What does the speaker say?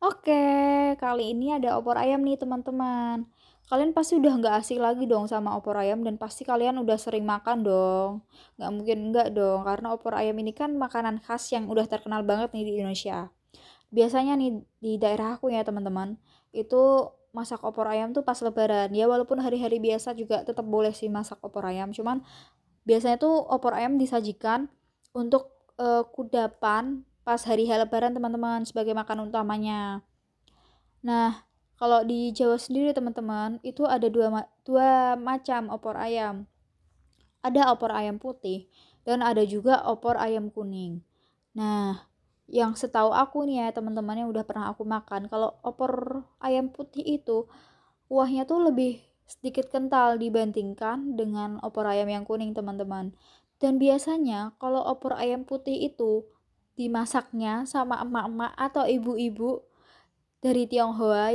Oke, kali ini ada opor ayam nih teman-teman. Kalian pasti udah nggak asing lagi dong sama opor ayam dan pasti kalian udah sering makan dong. Nggak mungkin nggak dong, karena opor ayam ini kan makanan khas yang udah terkenal banget nih di Indonesia. Biasanya nih di daerah aku ya teman-teman, itu masak opor ayam tuh pas lebaran. Ya walaupun hari-hari biasa juga tetap boleh sih masak opor ayam, cuman biasanya tuh opor ayam disajikan untuk uh, kudapan pas hari lebaran teman-teman sebagai makanan utamanya. Nah, kalau di Jawa sendiri teman-teman, itu ada dua, dua macam opor ayam. Ada opor ayam putih dan ada juga opor ayam kuning. Nah, yang setahu aku nih ya teman-teman yang udah pernah aku makan, kalau opor ayam putih itu kuahnya tuh lebih sedikit kental dibandingkan dengan opor ayam yang kuning teman-teman. Dan biasanya kalau opor ayam putih itu dimasaknya sama emak-emak atau ibu-ibu dari Tionghoa